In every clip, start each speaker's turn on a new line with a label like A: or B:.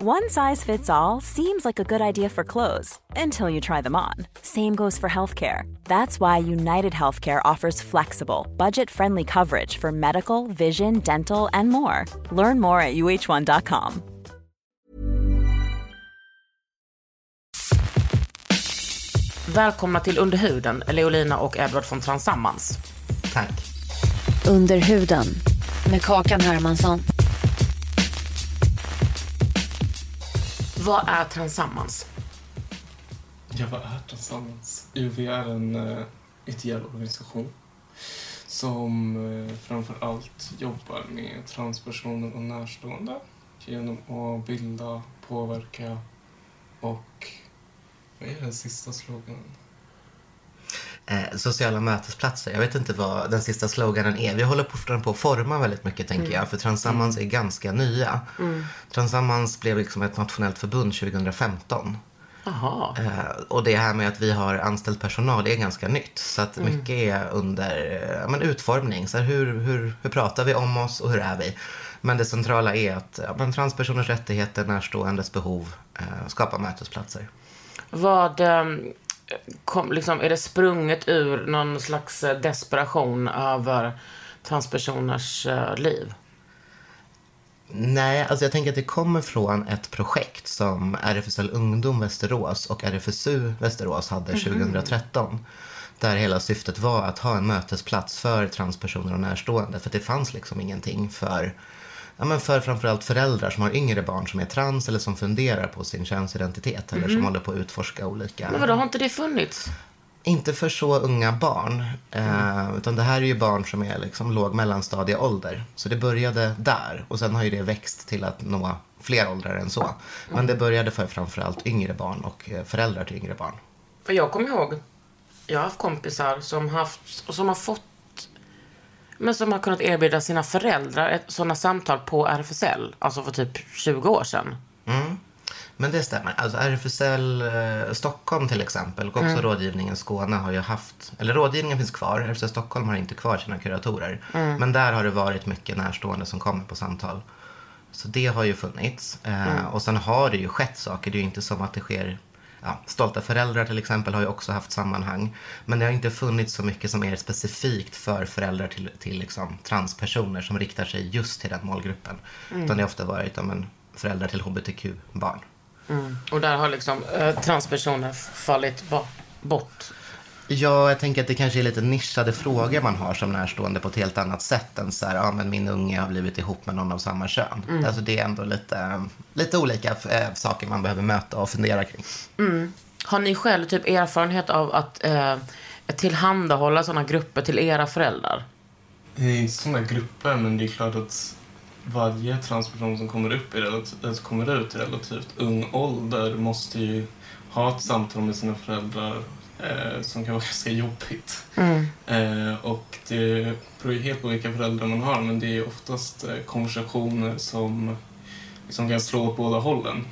A: One size fits all seems like a good idea for clothes until you try them on. Same goes for healthcare. That's why United Healthcare offers flexible, budget friendly coverage for medical, vision, dental, and more. Learn more at uh1.com.
B: Välkomna till Under huden, Leolina och Edward från Transammans.
C: Tack.
D: Under huden med Kakan Hermansson.
B: Vad är Transammans?
E: Ja, vad är Transammans? Jo, vi är en uh, ideell organisation som uh, framför allt jobbar med transpersoner och närstående genom att bilda, påverka och... Vad är den sista sloganen?
C: Eh, sociala mötesplatser. Jag vet inte vad den sista sloganen är. Vi håller fortfarande på att forma väldigt mycket tänker jag. För Transammans är ganska nya. Transammans blev liksom ett nationellt förbund 2015.
B: Jaha.
C: Eh, och det här med att vi har anställd personal är ganska nytt. Så att mycket är under eh, men utformning. Så här, hur, hur, hur pratar vi om oss och hur är vi? Men det centrala är att ja, men transpersoners rättigheter, närståendes behov, eh, skapa mötesplatser.
B: Vad, ehm, kom, liksom, är det sprunget ur någon slags eh, desperation över transpersoners eh, liv?
C: Nej, alltså jag tänker att det kommer från ett projekt som RFSL Ungdom Västerås och RFSU Västerås hade 2013. Där hela syftet var att ha en mötesplats för transpersoner och närstående. För det fanns liksom ingenting för, ja men för framförallt föräldrar som har yngre barn som är trans eller som funderar på sin könsidentitet eller som håller på att utforska olika
B: Men vadå, har inte det funnits?
C: inte för så unga barn. Eh, utan det här är ju barn som är liksom låg mellanstadieålder. Så det började där. Och sen har ju det växt till att nå fler åldrar än så. Men det började för framförallt yngre barn och eh, föräldrar till yngre barn.
B: För jag kommer ihåg, jag har haft kompisar som, haft, och som har fått, men som har kunnat erbjuda sina föräldrar ett, sådana samtal på RFSL, alltså för typ 20 år sedan.
C: Men det stämmer. Alltså RFSL eh, Stockholm till exempel och också rådgivningen Skåne har ju haft, eller rådgivningen finns kvar, RFSL Stockholm har inte kvar sina kuratorer. Men där har det varit mycket närstående som kommer på samtal. Så det har ju funnits. Eh, Och sen har det ju skett saker. Det är ju inte som att det sker Ja, Stolta föräldrar till exempel har ju också haft sammanhang. Men det har inte funnits så mycket som är specifikt för föräldrar till, till liksom transpersoner som riktar sig just till den målgruppen. Utan det har ofta varit ja, men, föräldrar till hbtq-barn.
B: Och där har liksom eh, transpersoner fallit bo- bort.
C: Ja, jag tänker att det kanske är lite nischade frågor man har som närstående på ett helt annat sätt än så här, ja men min unge har blivit ihop med någon av samma kön. Alltså det är ändå lite, lite olika eh, saker man behöver möta och fundera kring.
B: Har ni själv typ erfarenhet av att eh, tillhandahålla sådana grupper till era föräldrar?
E: I sådana grupper, men det är klart att varje transperson som kommer, upp i relativt, kommer ut i relativt ung ålder måste ju ha ett samtal med sina föräldrar eh, som kan vara ganska jobbigt. Eh, och det beror ju helt på vilka föräldrar man har, men det är oftast eh, konversationer som liksom kan slå åt båda hållen.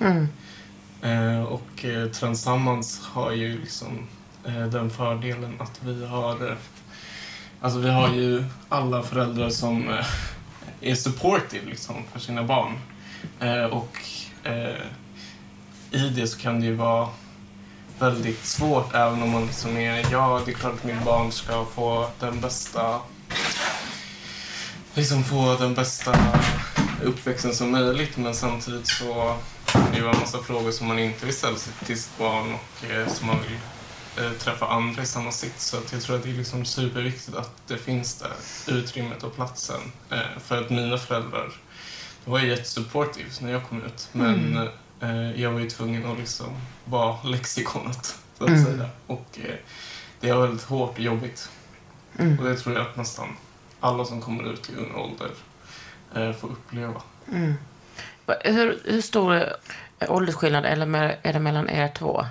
E: Eh, och eh, Transammans har ju liksom eh, den fördelen att vi har eh, Alltså vi har ju alla föräldrar som är supportive liksom, för sina barn. Och i det så kan det ju vara väldigt svårt även om man liksom är, ja det är klart att mitt barn ska få den bästa liksom få den bästa uppväxten som möjligt men samtidigt så det ju en massa frågor som man inte vill ställa sig till sitt barn och eh, som man vill eh, träffa andra i samma sitt. Så att jag tror att det är liksom superviktigt att det finns där utrymmet och platsen. Eh, för att mina föräldrar var ju jättesupportive när jag kom ut men mm jag var ju tvungen att liksom vara lexikonet så att säga. Och eh, det är väldigt hårt och jobbigt. Och det tror jag att nästan alla som kommer ut i ung ålder eh, får uppleva.
B: Va- Hur, hur stor åldersskillnad är det mellan er två?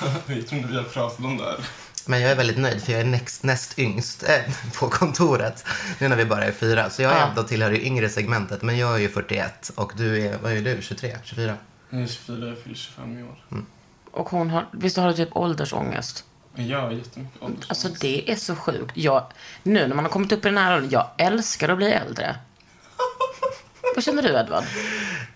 E: Jag tror inte vi har pratat om det här.
C: Men jag är väldigt nöjd för jag är näst, näst yngst äh, på kontoret. Nu när vi bara är fyra. Så jag är
B: Ja.
C: ändå tillhör det yngre segmentet. Men jag är ju 41 och du är, vad är du, 23, 24?
E: Jag är 24, jag fyller 25 i år.
B: Och hon har, visst har du typ åldersångest?
E: Jag har jättemycket åldersångest.
B: Alltså det är så sjukt. Jag, nu när man har kommit upp i den här åldern, jag älskar att bli äldre. Vad känner du Edvard?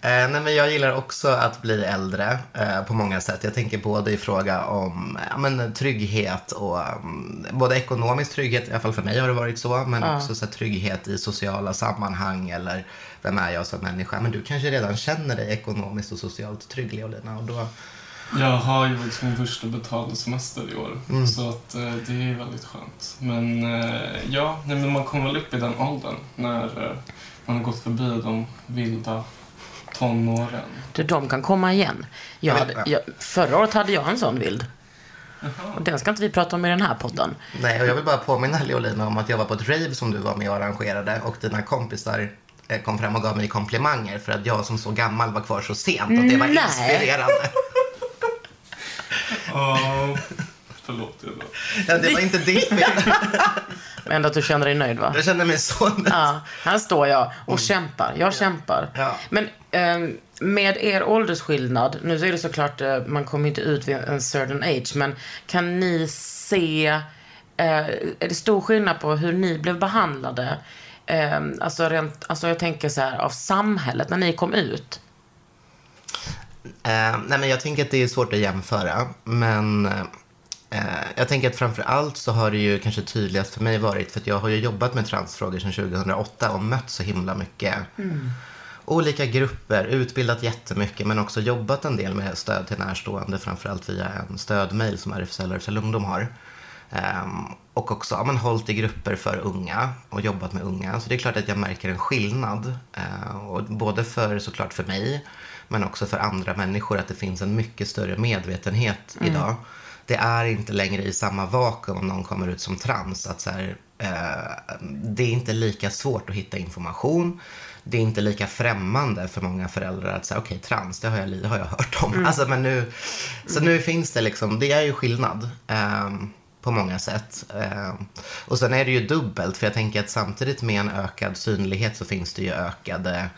C: Eh, nej, men jag gillar också att bli äldre eh, på många sätt. Jag tänker både i fråga om ja, men, trygghet och um, både ekonomisk trygghet, i alla fall för mig har det varit så, men också så här, trygghet i sociala sammanhang eller vem är jag som människa? Men du kanske redan känner dig ekonomiskt och socialt trygg, Leolina, och då
E: Jag har ju faktiskt min första betalda semester i år. Så att eh, det är väldigt skönt. Men eh, ja, nej, men man kommer väl upp i den åldern när eh, man har gått förbi de vilda tonåren.
B: Du, de kan komma igen. Jag hade, jag, förra året hade jag en sån vild. Och den ska inte vi prata om i den här podden.
C: Nej, och jag vill bara påminna Leolina om att jag var på ett rave som du var med och arrangerade och dina kompisar eh, kom fram och gav mig komplimanger för att jag som så gammal var kvar så sent och det var
B: Nej.
C: inspirerande.
E: Ja, förlåt. Jag då.
C: Ja, det var inte ditt fel.
B: Ändå att du känner dig nöjd va?
C: Jag känner mig så nöjd.
B: Ja, här står jag och kämpar. Jag kämpar.
C: Ja.
B: Men ehm, med er åldersskillnad, nu så är det såklart, eh, man kommer inte ut vid en certain age, men kan ni se, eh, är det stor skillnad på hur ni blev behandlade? Eh, alltså, rent, alltså jag tänker så här, av samhället när ni kom ut.
C: Eh, nej, men jag tänker att det är svårt att jämföra. Men eh, jag tänker att framför allt så har det ju kanske tydligast för mig varit för att jag har ju jobbat med transfrågor sedan 2008 och mött så himla mycket olika grupper, utbildat jättemycket men också jobbat en del med stöd till närstående, framförallt via en stödmail som RFSL och RFSL Ungdom har. Ehm, och också ja, men, hållit i grupper för unga och jobbat med unga. Så det är klart att jag märker en skillnad. Eh, och både för såklart för mig men också för andra människor att det finns en mycket större medvetenhet idag. Det är inte längre i samma vakuum om någon kommer ut som trans. Att så här, eh, det är inte lika svårt att hitta information. Det är inte lika främmande för många föräldrar att säga okej trans, det har jag, li- har jag hört om. Alltså, men nu, så nu finns det liksom, det är ju skillnad. ehm, på många sätt. Ehm, och sen är det ju dubbelt, för jag tänker att samtidigt med en ökad synlighet så finns det ju ökade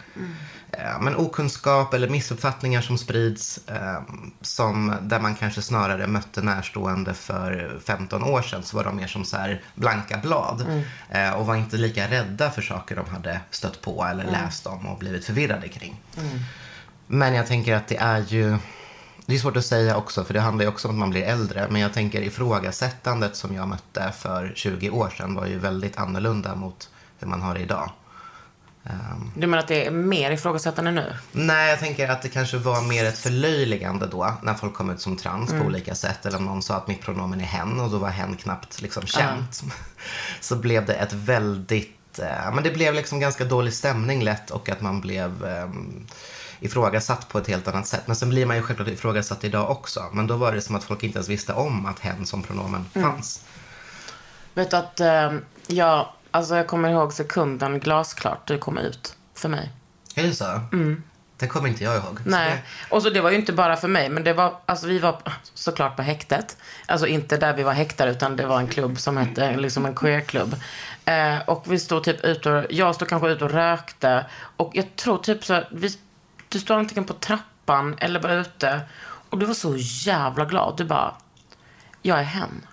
C: eh, men okunskap eller missuppfattningar som sprids ehm, som, där man kanske snarare mötte närstående för 15 år sedan så var de mer som så här blanka blad eh, och var inte lika rädda för saker de hade stött på eller läst om och blivit förvirrade kring. Men jag tänker att det är ju det är svårt att säga också, för det handlar ju också om att man blir äldre. Men jag tänker ifrågasättandet som jag mötte för 20 år sedan var ju väldigt annorlunda mot hur man har det idag. Ehm,
B: Du menar att det är mer ifrågasättande nu?
C: nej, jag tänker att det kanske var mer ett förlöjligande då, när folk kom ut som trans på olika sätt. Eller om någon sa att mitt pronomen är hen och då var hen knappt liksom känt. Så blev det ett väldigt, eh, men det blev liksom ganska dålig stämning lätt och att man blev ehm, ifrågasatt på ett helt annat sätt. Men sen blir man ju självklart ifrågasatt idag också. Men då var det som att folk inte ens visste om att hen som pronomen fanns.
B: Vet du att eh, jag, alltså jag kommer ihåg sekunden glasklart du kom ut för mig.
C: Är det så? Det kommer inte jag ihåg. Så
B: Nej, och så det var ju inte bara för mig, men det var, alltså vi var såklart på häktet. Alltså inte där vi var häktade, utan det var en klubb som hette, liksom en queerklubb. Eh, och vi stod typ ute och, jag stod kanske ute och rökte. Och jag tror typ så, vi, du stod antingen på trappan eller bara ute. Och du var så jävla glad. Du bara, jag är hen.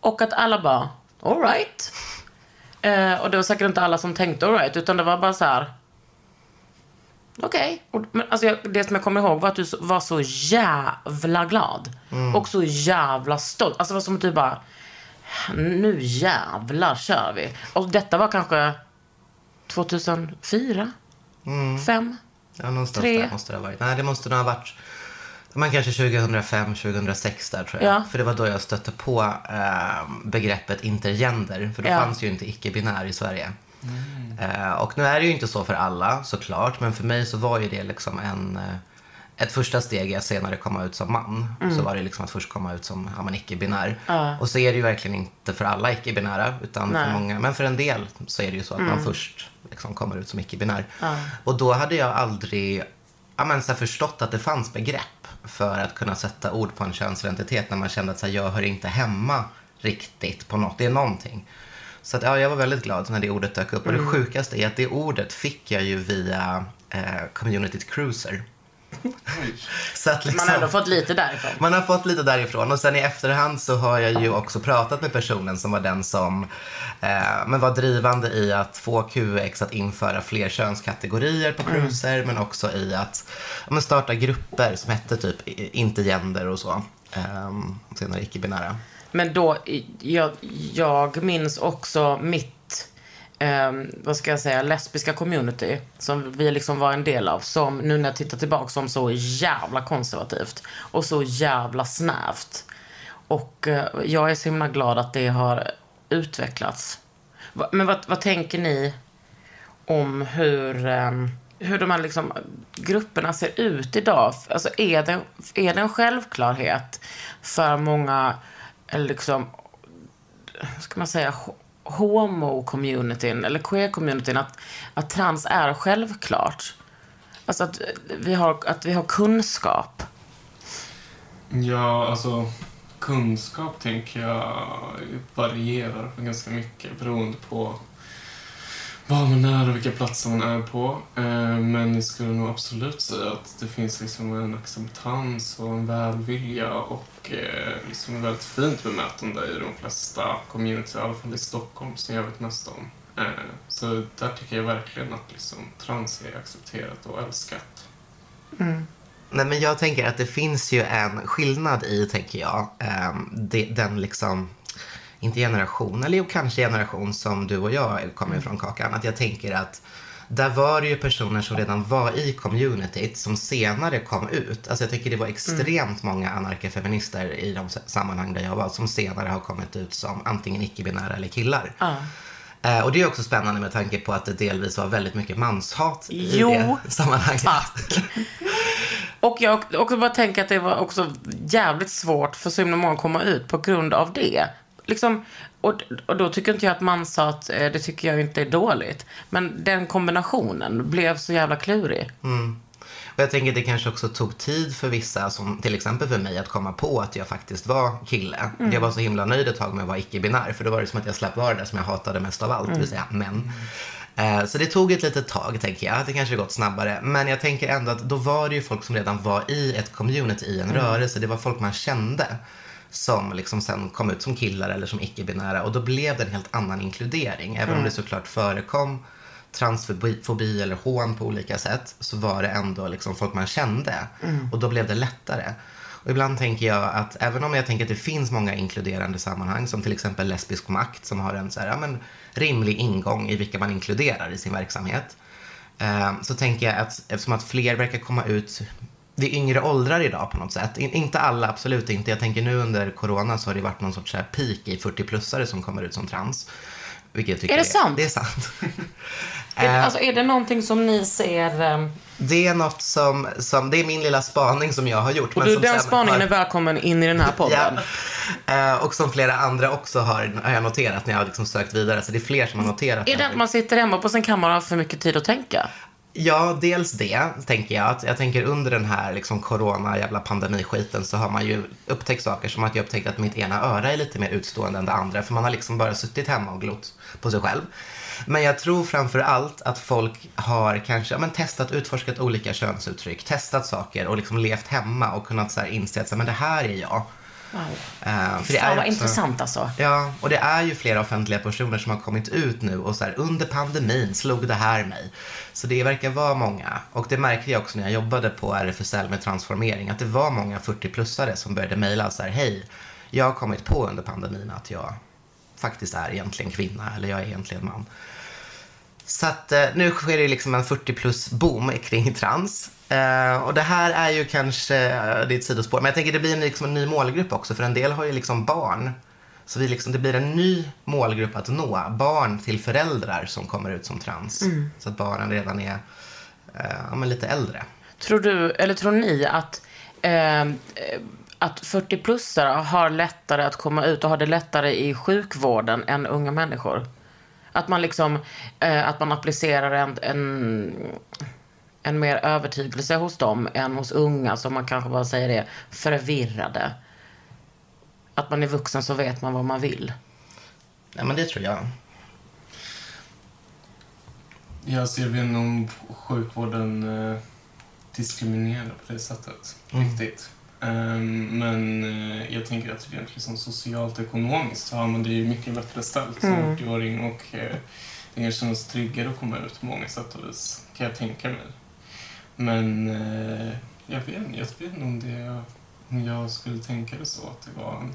B: Och att alla bara, alright. Eh, och det var säkert inte alla som tänkte alright, utan det var bara så här. Okej. Men alltså jag, det som jag kommer ihåg var att du var så jävla glad. Och så jävla stolt. Alltså det var som att du bara, nu jävlar kör vi. Och detta var kanske 2004? Fem?
C: Ja, någonstans
B: Tre.
C: där måste det ha varit. Nej, det måste nog ha varit men kanske 2005, 2006 där tror jag.
B: Ja.
C: För det var då jag stötte på eh, begreppet intergender. För då
B: Ja.
C: fanns ju inte icke-binär i Sverige. Eh, och nu är det ju inte så för alla såklart. Men för mig så var ju det liksom en, eh, ett första steg i att senare komma ut som man. Så var det liksom att först komma ut som ja, icke-binär. Och så är det ju verkligen inte för alla icke-binära. Utan för många, men för en del så är det ju så att man först liksom kommer ut som icke-binär. Och då hade jag aldrig ja, men, så här, förstått att det fanns begrepp för att kunna sätta ord på en könsidentitet när man kände att så här, jag hör inte hemma riktigt på något. Det är någonting. Så att, ja, jag var väldigt glad när det ordet dök upp. Och det sjukaste är att det ordet fick jag ju via eh, communityt Cruiser. Så att liksom,
B: Man har ändå fått lite därifrån.
C: man har fått lite därifrån och sen i efterhand så har jag ju också pratat med personen som var den som eh, men var drivande i att få QX att införa fler könskategorier på cruiser men också i att men starta grupper som hette typ inte gender och så. Eh, senare icke-binära.
B: Men då, jag, jag minns också mitt, eh, vad ska jag säga, lesbiska community. Som vi liksom var en del av. Som nu när jag tittar tillbaka som så jävla konservativt. Och så jävla snävt. Och eh, jag är så himla glad att det har utvecklats. Va- Men vad, vad tänker ni om hur, eh, hur de här liksom, grupperna ser ut idag? Alltså, är, det, är det en självklarhet för många, eller liksom, ska man säga, homo-communityn eller queer-communityn att, att trans är självklart? Alltså att eh, vi har, att vi har kunskap.
E: Ja, alltså kunskap tänker jag varierar ganska mycket beroende på var man är och vilka platser man är på. Eh, Men jag skulle nog absolut säga att det finns liksom en acceptans och en välvilja och eh, liksom ett väldigt fint bemötande i de flesta communities, i alla fall i Stockholm som jag vet mest om. Eh, Så där tycker jag verkligen att liksom trans är accepterat och älskat.
C: Nej, men jag tänker att det finns ju en skillnad i, tänker jag, den liksom, inte generation, eller jo, kanske generation som du och jag kommer ifrån, Kakan. Att jag tänker att där var det ju personer som redan var i communityt som senare kom ut. Alltså jag tycker det var extremt många anarkafeminister i de sammanhang där jag var som senare har kommit ut som antingen icke-binära eller killar. Eh, och det är också spännande med tanke på att det delvis var väldigt mycket manshat i
B: Jo,
C: det sammanhanget.
B: tack. Och jag också bara tänker att det var också jävligt svårt för så himla många att komma ut på grund av det. Liksom, och, och då tycker inte jag att manshat, eh, det tycker jag inte är dåligt. Men den kombinationen blev så jävla klurig.
C: Och jag tänker att det kanske också tog tid för vissa, som till exempel för mig, att komma på att jag faktiskt var kille. Jag var så himla nöjd ett tag med att vara icke-binär, för då var det som att jag slapp vara det som jag hatade mest av allt, det vill säga män. Eh, Så det tog ett litet tag, tänker jag. Det kanske gått snabbare. Men jag tänker ändå att då var det ju folk som redan var i ett community, i en rörelse. Det var folk man kände som liksom sen kom ut som killar eller som icke-binära. Och då blev det en helt annan inkludering. Även om det såklart förekom transfobi fobi eller hån på olika sätt så var det ändå liksom folk man kände. Och då blev det lättare. Och ibland tänker jag att även om jag tänker att det finns många inkluderande sammanhang som till exempel lesbisk makt som har en så här, ja, men, rimlig ingång i vilka man inkluderar i sin verksamhet. Eh, så tänker jag att eftersom att fler verkar komma ut vid yngre åldrar idag på något sätt. In, inte alla, absolut inte. Jag tänker nu under corona så har det varit någon sorts här peak i 40-plussare som kommer ut som trans. Vilket
B: Är det sant?
C: Det är sant.
B: Är, alltså, är det någonting som ni ser... ehm,
C: det är något som, som, det är min lilla spaning som jag har gjort.
B: Och du,
C: som
B: den spaningen
C: har-
B: är välkommen in i den här podden.
C: Ja. Eh, och som flera andra också har, har jag noterat när jag har liksom sökt vidare. Så det är fler som har noterat
B: Är det att man sitter hemma på sin kammare och har för mycket tid att tänka?
C: Ja, dels det, tänker jag. Att jag tänker under den här liksom, corona jävla pandemiskiten så har man ju upptäckt saker som att jag upptäckt att mitt ena öra är lite mer utstående än det andra. För man har liksom bara suttit hemma och glott på sig själv. Men jag tror framför allt att folk har kanske ja, men testat, utforskat olika könsuttryck, testat saker och liksom levt hemma och kunnat så här, inse att så här, men det här är jag. Eh, för det
B: Fan
C: är
B: vad
C: också-
B: intressant alltså.
C: Ja, och det är ju flera offentliga personer som har kommit ut nu och så här, under pandemin slog det här mig. Så det verkar vara många. Och det märkte jag också när jag jobbade på RFSL med transformering, att det var många 40-plussare som började mejla så här, hej, jag har kommit på under pandemin att jag faktiskt är egentligen kvinna eller jag är egentligen man. Så att eh, nu sker det liksom en 40 plus boom kring trans. Eh, och det här är ju kanske, eh, det är ett sidospår, men jag tänker det blir en, liksom en ny målgrupp också för en del har ju liksom barn. Så vi liksom, det blir en ny målgrupp att nå, barn till föräldrar som kommer ut som trans. Så att barnen redan är men lite äldre.
B: Tror du, eller tror ni att, eh, att 40-plussare har lättare att komma ut och har det lättare i sjukvården än unga människor? Att man liksom, eh, att man applicerar en, en en mer övertygelse hos dem än hos unga som man kanske bara säger det, förvirrade. Att man är vuxen så vet man vad man vill.
C: Nej, men det tror jag.
E: Jag ser vi om sjukvården eh, diskriminerar på det sättet. Riktigt. Ehm, men eh, jag tänker att rent liksom socialt och ekonomiskt så har man det ju mycket bättre ställt som 80-åring och eh, det kan kännas tryggare att komma ut på många sätt och vis, kan jag tänka mig. Men eh, jag vet inte, jag vet inte om, det, om jag skulle tänka det så att det var en,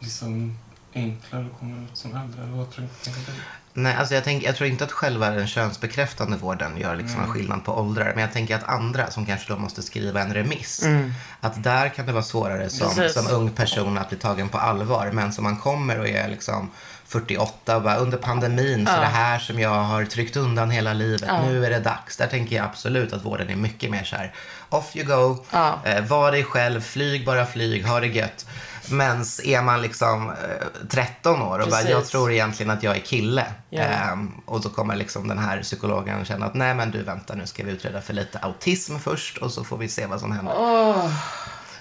E: liksom enklare att komma ut som äldre. Eller vad tror du?
C: Nej, alltså jag, tänker, jag tror inte att själva den könsbekräftande vården gör liksom en skillnad på åldrar. Men jag tänker att andra som kanske då måste skriva en remiss, att där kan det vara svårare som,
B: Precis.
C: som ung person att bli tagen på allvar. Men som man kommer och är liksom 48 och bara under pandemin, så det här som jag har tryckt undan hela livet, nu är det dags. Där tänker jag absolut att vården är mycket mer så här, off you go,
B: Ja.
C: eh, var dig själv, flyg bara flyg, ha det gött. Men är man liksom eh, 13 år och bara,
B: Precis.
C: jag tror egentligen att jag är kille.
B: Ja.
C: Ehm, och så kommer liksom den här psykologen känna att nej men du vänta nu ska vi utreda för lite autism först och så får vi se vad som händer.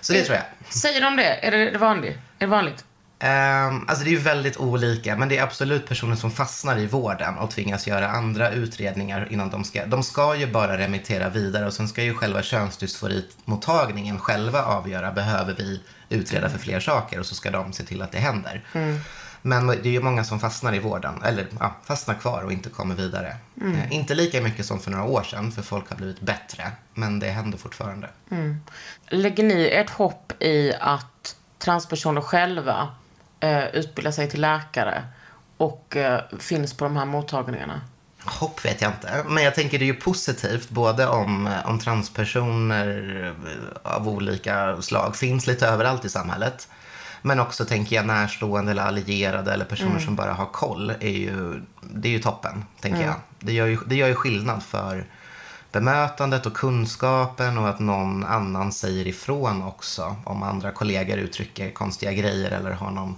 C: Så det tror jag.
B: Säger de det? Är det, det vanligt? Är det vanligt?
C: Ehm, alltså det är ju väldigt olika, men det är absolut personer som fastnar i vården och tvingas göra andra utredningar innan de ska. De ska ju bara remittera vidare och sen ska ju själva könsdysforimottagningen själva avgöra, behöver vi utreda för fler saker och så ska de se till att det händer. Men det är ju många som fastnar i vården, eller ja, fastnar kvar och inte kommer vidare. Eh, inte lika mycket som för några år sedan, för folk har blivit bättre, men det händer fortfarande.
B: Lägger ni ert hopp i att transpersoner själva eh, utbildar sig till läkare och eh, finns på de här mottagningarna?
C: Hopp vet jag inte, men jag tänker det är ju positivt både om, om transpersoner av olika slag finns lite överallt i samhället. Men också tänker jag närstående eller allierade eller personer som bara har koll är ju, det är ju toppen, tänker jag. Det gör, ju, det gör ju skillnad för bemötandet och kunskapen och att någon annan säger ifrån också om andra kollegor uttrycker konstiga grejer eller har någon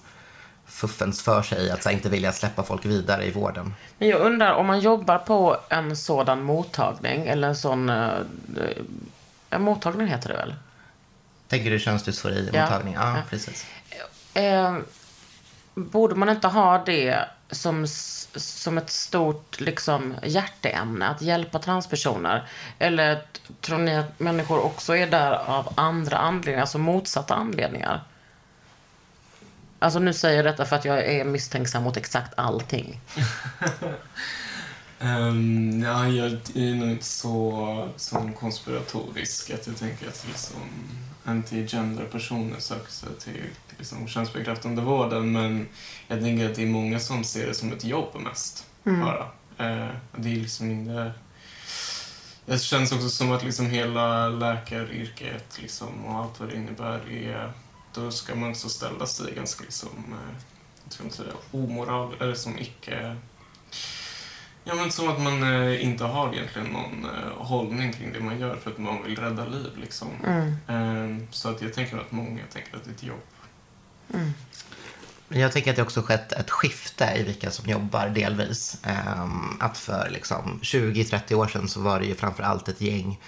C: fuffens för sig att så här, inte vilja släppa folk vidare i vården.
B: Men jag undrar om man jobbar på en sådan mottagning eller en sån... Eh, en mottagning heter det väl?
C: Tänker du könsdysfori-mottagning? Ja.
B: Ja.
C: precis.
B: Eh, borde man inte ha det som, som ett stort liksom, hjärteämne, att hjälpa transpersoner? Eller tror ni att människor också är där av andra anledningar, alltså motsatta anledningar? Alltså nu säger jag detta för att jag är misstänksam mot exakt allting.
E: Um, ja, jag är nog inte så som konspiratorisk att jag tänker att liksom anti-gender-personer söker sig till, liksom könsbekräftande vården men jag tänker att det är många som ser det som ett jobb mest. Bara. Eh, det är liksom inte... Det känns också som att liksom hela läkaryrket liksom, och allt vad det innebär är... Då ska man också ställa sig ganska liksom, eh, jag tror inte, omoral, eller som icke... Ja, men som att man eh, inte har egentligen någon eh, hållning kring det man gör för att man vill rädda liv. Liksom. Eh, så att jag tänker att många tänker att det är ett jobb.
C: Men Jag tänker att det också skett ett skifte i vilka som jobbar delvis. Ehm, att för liksom 20-30 år sedan så var det ju framför allt ett gäng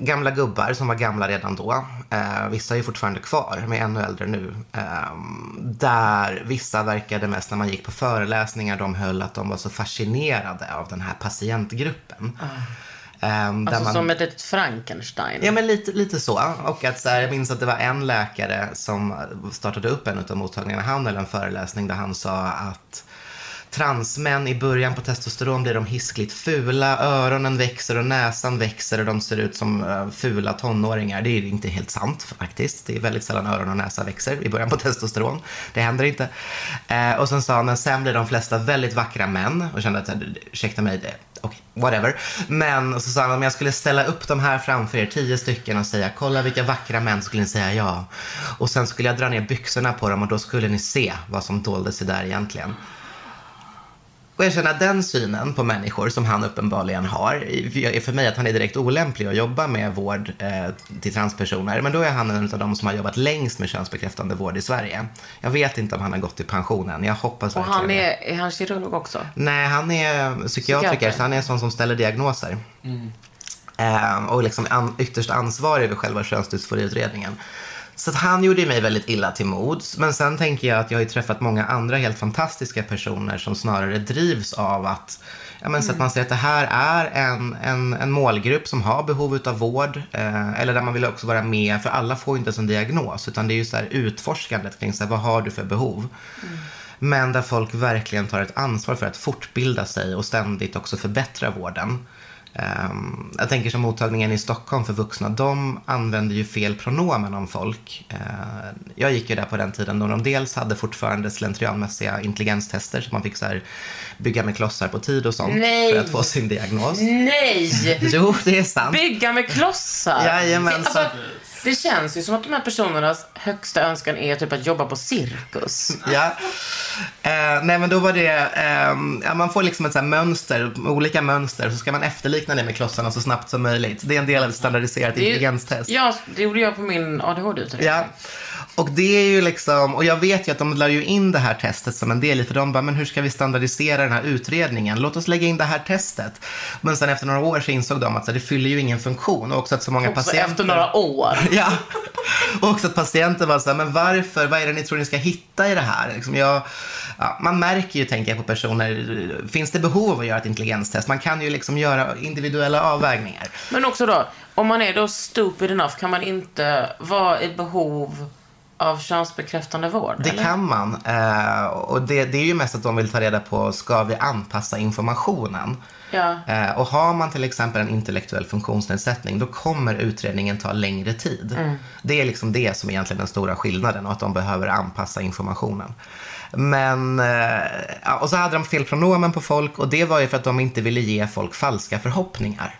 C: gamla gubbar som var gamla redan då. Eh, vissa är fortfarande kvar, men är ännu äldre nu. Ehm, där vissa verkade mest när man gick på föreläsningar de höll att de var så fascinerade av den här patientgruppen. Där
B: Alltså
C: man-
B: som ett litet Frankenstein.
C: Ja, men lite, lite så. Och att så här, jag minns att det var en läkare som startade upp en av mottagningarna. Han höll en föreläsning där han sa att transmän i början på testosteron blir de hiskligt fula. Öronen växer och näsan växer och de ser ut som eh, fula tonåringar. Det är inte helt sant faktiskt. Det är väldigt sällan öron och näsa växer i början på testosteron. Det händer inte. Eh, och sen sa han, men sen blir de flesta väldigt vackra män. Och kände att, eh, ursäkta mig, det, okej, whatever. Men så sa han, om jag skulle ställa upp de här framför er, tio stycken och säga, kolla vilka vackra män, skulle ni säga ja. Och sen skulle jag dra ner byxorna på dem och då skulle ni se vad som dolde sig där egentligen. Och jag känner att den synen på människor som han uppenbarligen har är för mig att han är direkt olämplig att jobba med vård eh, till transpersoner. Men då är han en av de som har jobbat längst med könsbekräftande vård i Sverige. Jag vet inte om han har gått i pensionen. Jag hoppas
B: Och
C: verkligen
B: han är, är han kirurg också?
C: Nej, han är psykiatriker,
B: Psykiater.
C: så han är en sån som ställer diagnoser. Eh, och liksom an, ytterst ansvarig över själva könsdysforiutredningen. Så att han gjorde mig väldigt illa till mods. Men sen tänker jag att jag har träffat många andra helt fantastiska personer som snarare drivs av att, ja, men så att man ser att det här är en, en, en målgrupp som har behov av vård. Eh, eller där man vill också vara med, för alla får ju inte en diagnos. Utan det är ju så här utforskandet kring så här, vad har du för behov. Men där folk verkligen tar ett ansvar för att fortbilda sig och ständigt också förbättra vården. Ehm, jag tänker som mottagningen i Stockholm för vuxna, de använder ju fel pronomen om folk. Eh, jag gick ju där på den tiden då de dels hade fortfarande slentrianmässiga intelligenstester så man fick så här bygga med klossar på tid och sånt
B: Nej.
C: för att få sin diagnos.
B: Nej!
C: Jo, det är sant.
B: Bygga med klossar. Det, alltså, det känns ju som att de här personernas högsta önskan är typ att jobba på cirkus.
C: Ja. Eh, nej men då var det, ehm, ja, man får liksom ett så mönster, olika mönster, så ska man efterlikna det med klossarna så snabbt som möjligt. Det är en del av ett standardiserat intelligenstest.
B: Ja, det gjorde jag på min ADHD-utredning.
C: Ja. Och det är ju liksom, och jag vet ju att de la ju in det här testet som en del i, för de bara, men hur ska vi standardisera den här utredningen? Låt oss lägga in det här testet. Men sen efter några år så insåg de att det fyller ju ingen funktion och också att så många
B: Också
C: patienter...
B: efter några år.
C: Ja. Och också att patienter var så här, men varför, vad är det ni tror ni ska hitta i det här? Liksom jag, ja, man märker ju, tänker jag på personer, finns det behov av att göra ett intelligenstest? Man kan ju liksom göra individuella avvägningar.
B: Men också då, om man är då stupid enough, kan man inte vara i behov av könsbekräftande vård?
C: Det
B: eller?
C: kan man. Eh, och det, det är ju mest att de vill ta reda på, ska vi anpassa informationen?
B: Ja.
C: Eh, och har man till exempel en intellektuell funktionsnedsättning, då kommer utredningen ta längre tid. Det är liksom det som är egentligen den stora skillnaden och att de behöver anpassa informationen. Men, eh, och så hade de fel pronomen på folk och det var ju för att de inte ville ge folk falska förhoppningar.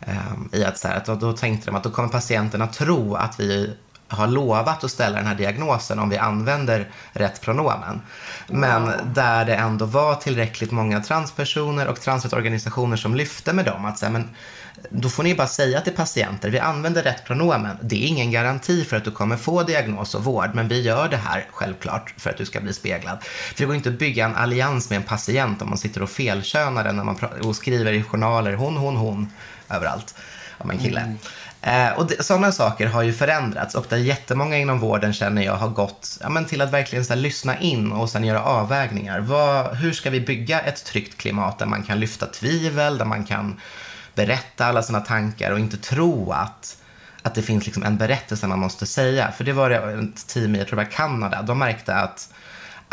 C: Ehm, I att, så här, att då, då tänkte de att då kommer patienterna tro att vi har lovat att ställa den här diagnosen om vi använder rätt pronomen. Men där det ändå var tillräckligt många transpersoner och transrättorganisationer som lyfte med dem att säga, men då får ni bara säga till patienter, vi använder rätt pronomen. Det är ingen garanti för att du kommer få diagnos och vård, men vi gör det här självklart för att du ska bli speglad. För det går inte att bygga en allians med en patient om man sitter och felkönar den när man och skriver i journaler hon, hon, hon överallt om en kille. Eh, och det, sådana saker har ju förändrats och där jättemånga inom vården känner jag har gått ja, men till att verkligen så här, lyssna in och sen göra avvägningar. Vad, hur ska vi bygga ett tryggt klimat där man kan lyfta tvivel, där man kan berätta alla sina tankar och inte tro att, att det finns liksom en berättelse man måste säga. För det var det ett team i, jag tror det var Kanada, de märkte att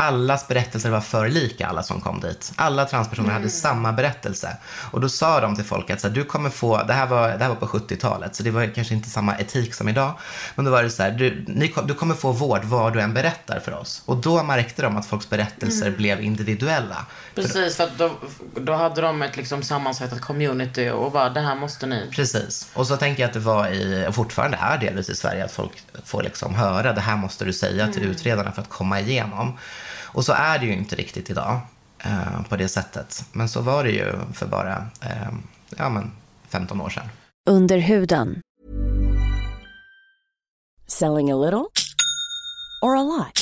C: allas berättelser var för lika alla som kom dit. Alla transpersoner hade samma berättelse. Och då sa de till folk att så här, du kommer få, det här, var, det här var på 70-talet, så det var kanske inte samma etik som idag. Men då var det så här, du, ni, du kommer få vård vad du än berättar för oss. Och då märkte de att folks berättelser blev individuella.
B: Precis, för då, då hade de ett liksom sammansättat community och bara, det här måste ni.
C: Precis. Och så tänker jag att det var i, och fortfarande är delvis i Sverige, att folk får liksom höra det här måste du säga till utredarna för att komma igenom. Och så är det ju inte riktigt idag eh, på det sättet. Men så var det ju för bara eh, ja, men 15 år sedan.
D: Under huden.
F: Selling a little or a lot?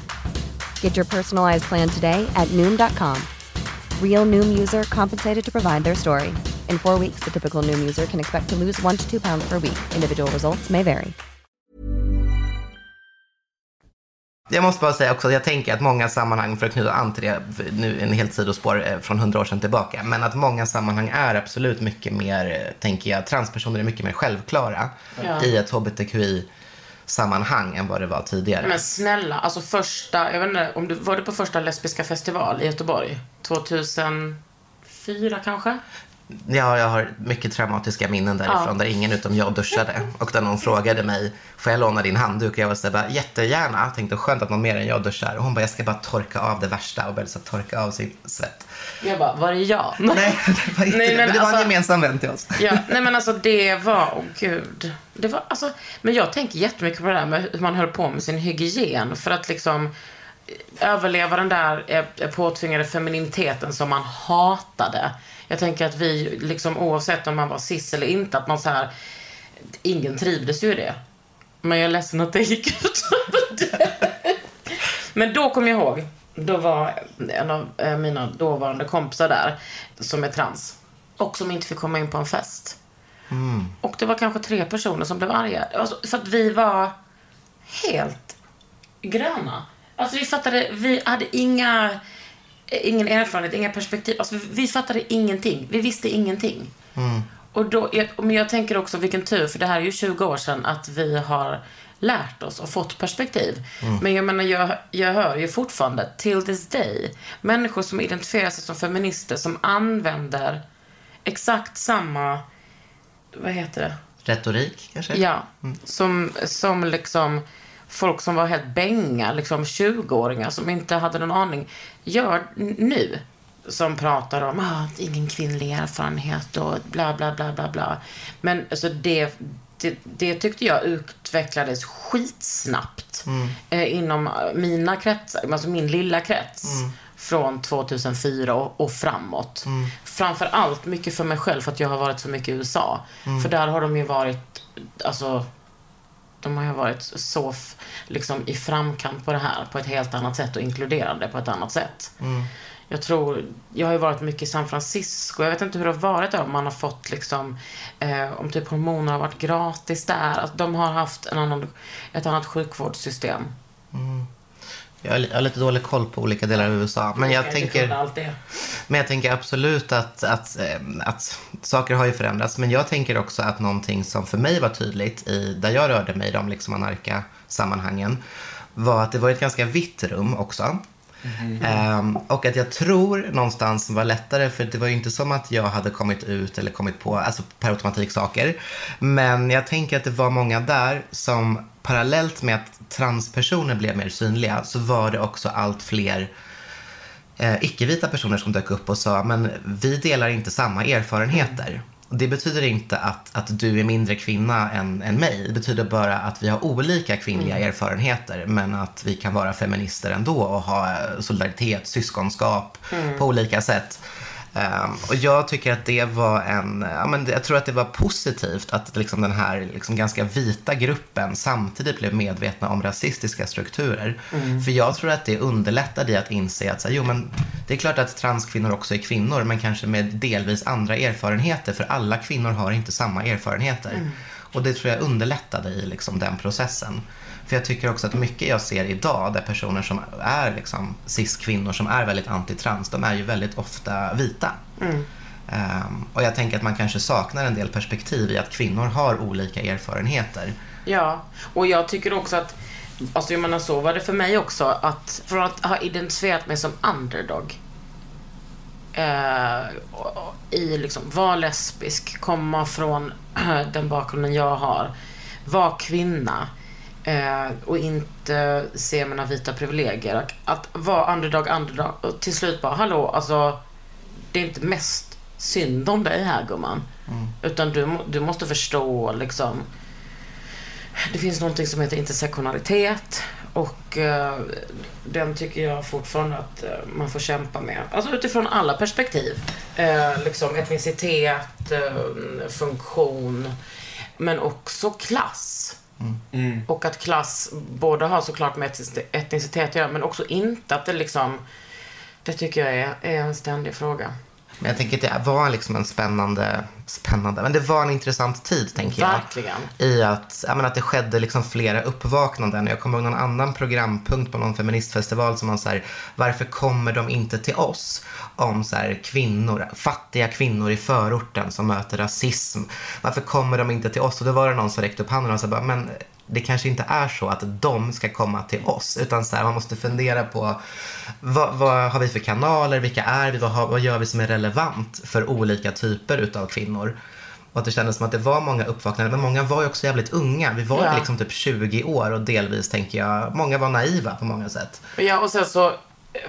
G: Get your personalized plan today at Noom.com. Real Noom user compensated to provide their story. In four weeks, the typical Noom user can expect to lose one to two pounds per week. Individual results may vary.
C: Jag måste bara säga också att jag tänker att många sammanhang, för att knyta an till det, nu en helt sidospår eh, från hundra år sedan tillbaka, men att många sammanhang är absolut mycket mer, eh, tänker jag, transpersoner är mycket mer självklara
B: Ja.
C: i ett sammanhang än vad det var tidigare.
B: Men snälla, alltså första, jag vet inte, om du, var du på första lesbiska festival i Göteborg? 2004 kanske?
C: Ja, jag har mycket traumatiska minnen därifrån
B: Ja.
C: där ingen utom jag duschade. Och där någon frågade mig, får jag låna din handduk? Och jag var så bara, jättegärna. Jag tänkte, skönt att någon mer än jag duschar. Och hon bara, jag ska bara torka av det värsta. Och började så torka av sin svett.
B: Jag bara, var det jag?
C: Nej, det var inte
B: Nej, men
C: Men det var en
B: alltså-
C: gemensam vän till oss.
B: Ja, nej men alltså det var, åh gud. Det var, alltså, men jag tänker jättemycket på det där med hur man höll på med sin hygien. För att liksom eh, överleva den där eh, påtvingade femininiteten som man hatade. Jag tänker att vi, liksom oavsett om man var cis eller inte, att man så här, ingen trivdes ju i det. Men jag är ledsen att det gick ut det. Men då kom jag ihåg, då var en av eh, mina dåvarande kompisar där, som är trans. Och som inte fick komma in på en fest. Och det var kanske tre personer som blev arga. Alltså, för att vi var helt gröna. Alltså vi fattade, vi hade inga, ingen erfarenhet, inga perspektiv. Alltså vi, vi fattade ingenting. Vi visste ingenting. Och då, men jag tänker också vilken tur, för det här är ju 20 år sedan, att vi har lärt oss och fått perspektiv. Men jag menar, jag, jag hör ju fortfarande, till this day, människor som identifierar sig som feminister som använder exakt samma, vad heter det?
C: Retorik, kanske?
B: Ja, som, som liksom folk som var helt bänga, liksom 20-åringar som inte hade någon aning, gör nu. Som pratar om ah, ingen kvinnlig erfarenhet och bla bla bla bla bla. Men alltså det, det, det tyckte jag utvecklades skitsnabbt eh, inom mina kretsar, alltså min lilla krets. Från 2004 och, och framåt. Framför allt mycket för mig själv för att jag har varit så mycket i USA. För där har de ju varit, alltså de har ju varit så liksom i framkant på det här på ett helt annat sätt och inkluderande på ett annat sätt. Jag tror, jag har ju varit mycket i San Francisco. Jag vet inte hur det har varit där, om man har fått liksom, eh, om typ hormoner har varit gratis där. Att de har haft en annan, ett annat sjukvårdssystem.
C: Li- jag har lite dålig koll på olika delar av USA. Men jag, tänker, men jag tänker absolut att, att, eh, att saker har ju förändrats. Men jag tänker också att någonting som för mig var tydligt i, där jag rörde mig i de liksom anarka-sammanhangen var att det var ett ganska vitt rum också. Mm-hmm. Ehm, och att jag tror någonstans var lättare, för det var ju inte som att jag hade kommit ut eller kommit på, alltså per automatik saker. Men jag tänker att det var många där som parallellt med att transpersoner blev mer synliga så var det också allt fler eh, icke-vita personer som dök upp och sa men vi delar inte samma erfarenheter. Det betyder inte att, att du är mindre kvinna än, än mig. Det betyder bara att vi har olika kvinnliga erfarenheter men att vi kan vara feminister ändå och ha solidaritet, syskonskap på olika sätt. Ehm, och jag tycker att det var en, ja, men jag tror att det var positivt att liksom den här liksom ganska vita gruppen samtidigt blev medvetna om rasistiska strukturer. För jag tror att det underlättade i att inse att så jo, men det är klart att transkvinnor också är kvinnor men kanske med delvis andra erfarenheter för alla kvinnor har inte samma erfarenheter. Och det tror jag underlättade i liksom den processen. För jag tycker också att mycket jag ser idag där personer som är liksom cis-kvinnor som är väldigt antitrans, de är ju väldigt ofta vita. Ehm, och jag tänker att man kanske saknar en del perspektiv i att kvinnor har olika erfarenheter.
B: Ja, och jag tycker också att, alltså jag menar så var det för mig också, att från att ha identifierat mig som underdog, eh, i liksom, vara lesbisk, komma från den bakgrunden jag har, vara kvinna, eh, och inte se mina vita privilegier. Att, att vara underdog, underdog, och till slut bara, hallå, alltså, det är inte mest synd om dig här gumman. Utan du, du måste förstå liksom, det finns någonting som heter intersektionalitet och eh, den tycker jag fortfarande att eh, man får kämpa med. Alltså utifrån alla perspektiv. Eh, liksom etnicitet, eh, funktion, men också klass. Mm. Och att klass både har såklart med etnicitet att göra, men också inte att det liksom, det tycker jag är, är en ständig fråga.
C: Men jag tänker att det var liksom en spännande, spännande, men det var en intressant tid tänker jag.
B: Verkligen.
C: I att, jag menar, att det skedde liksom flera uppvaknanden. Jag kommer ihåg någon annan programpunkt på någon feministfestival som var så här, varför kommer de inte till oss? Om så här, kvinnor, fattiga kvinnor i förorten som möter rasism. Varför kommer de inte till oss? Och då var det någon som räckte upp handen och sa bara, men det kanske inte är så att de ska komma till oss. Utan så här, man måste fundera på vad, vad har vi för kanaler, vilka är vi, vad, har, vad gör vi som är relevant för olika typer utav kvinnor. Och att det kändes som att det var många uppvaknanden, men många var ju också jävligt unga. Vi var
B: Ja.
C: liksom typ 20 år och delvis tänker jag, många var naiva på många sätt.
B: Ja, och sen så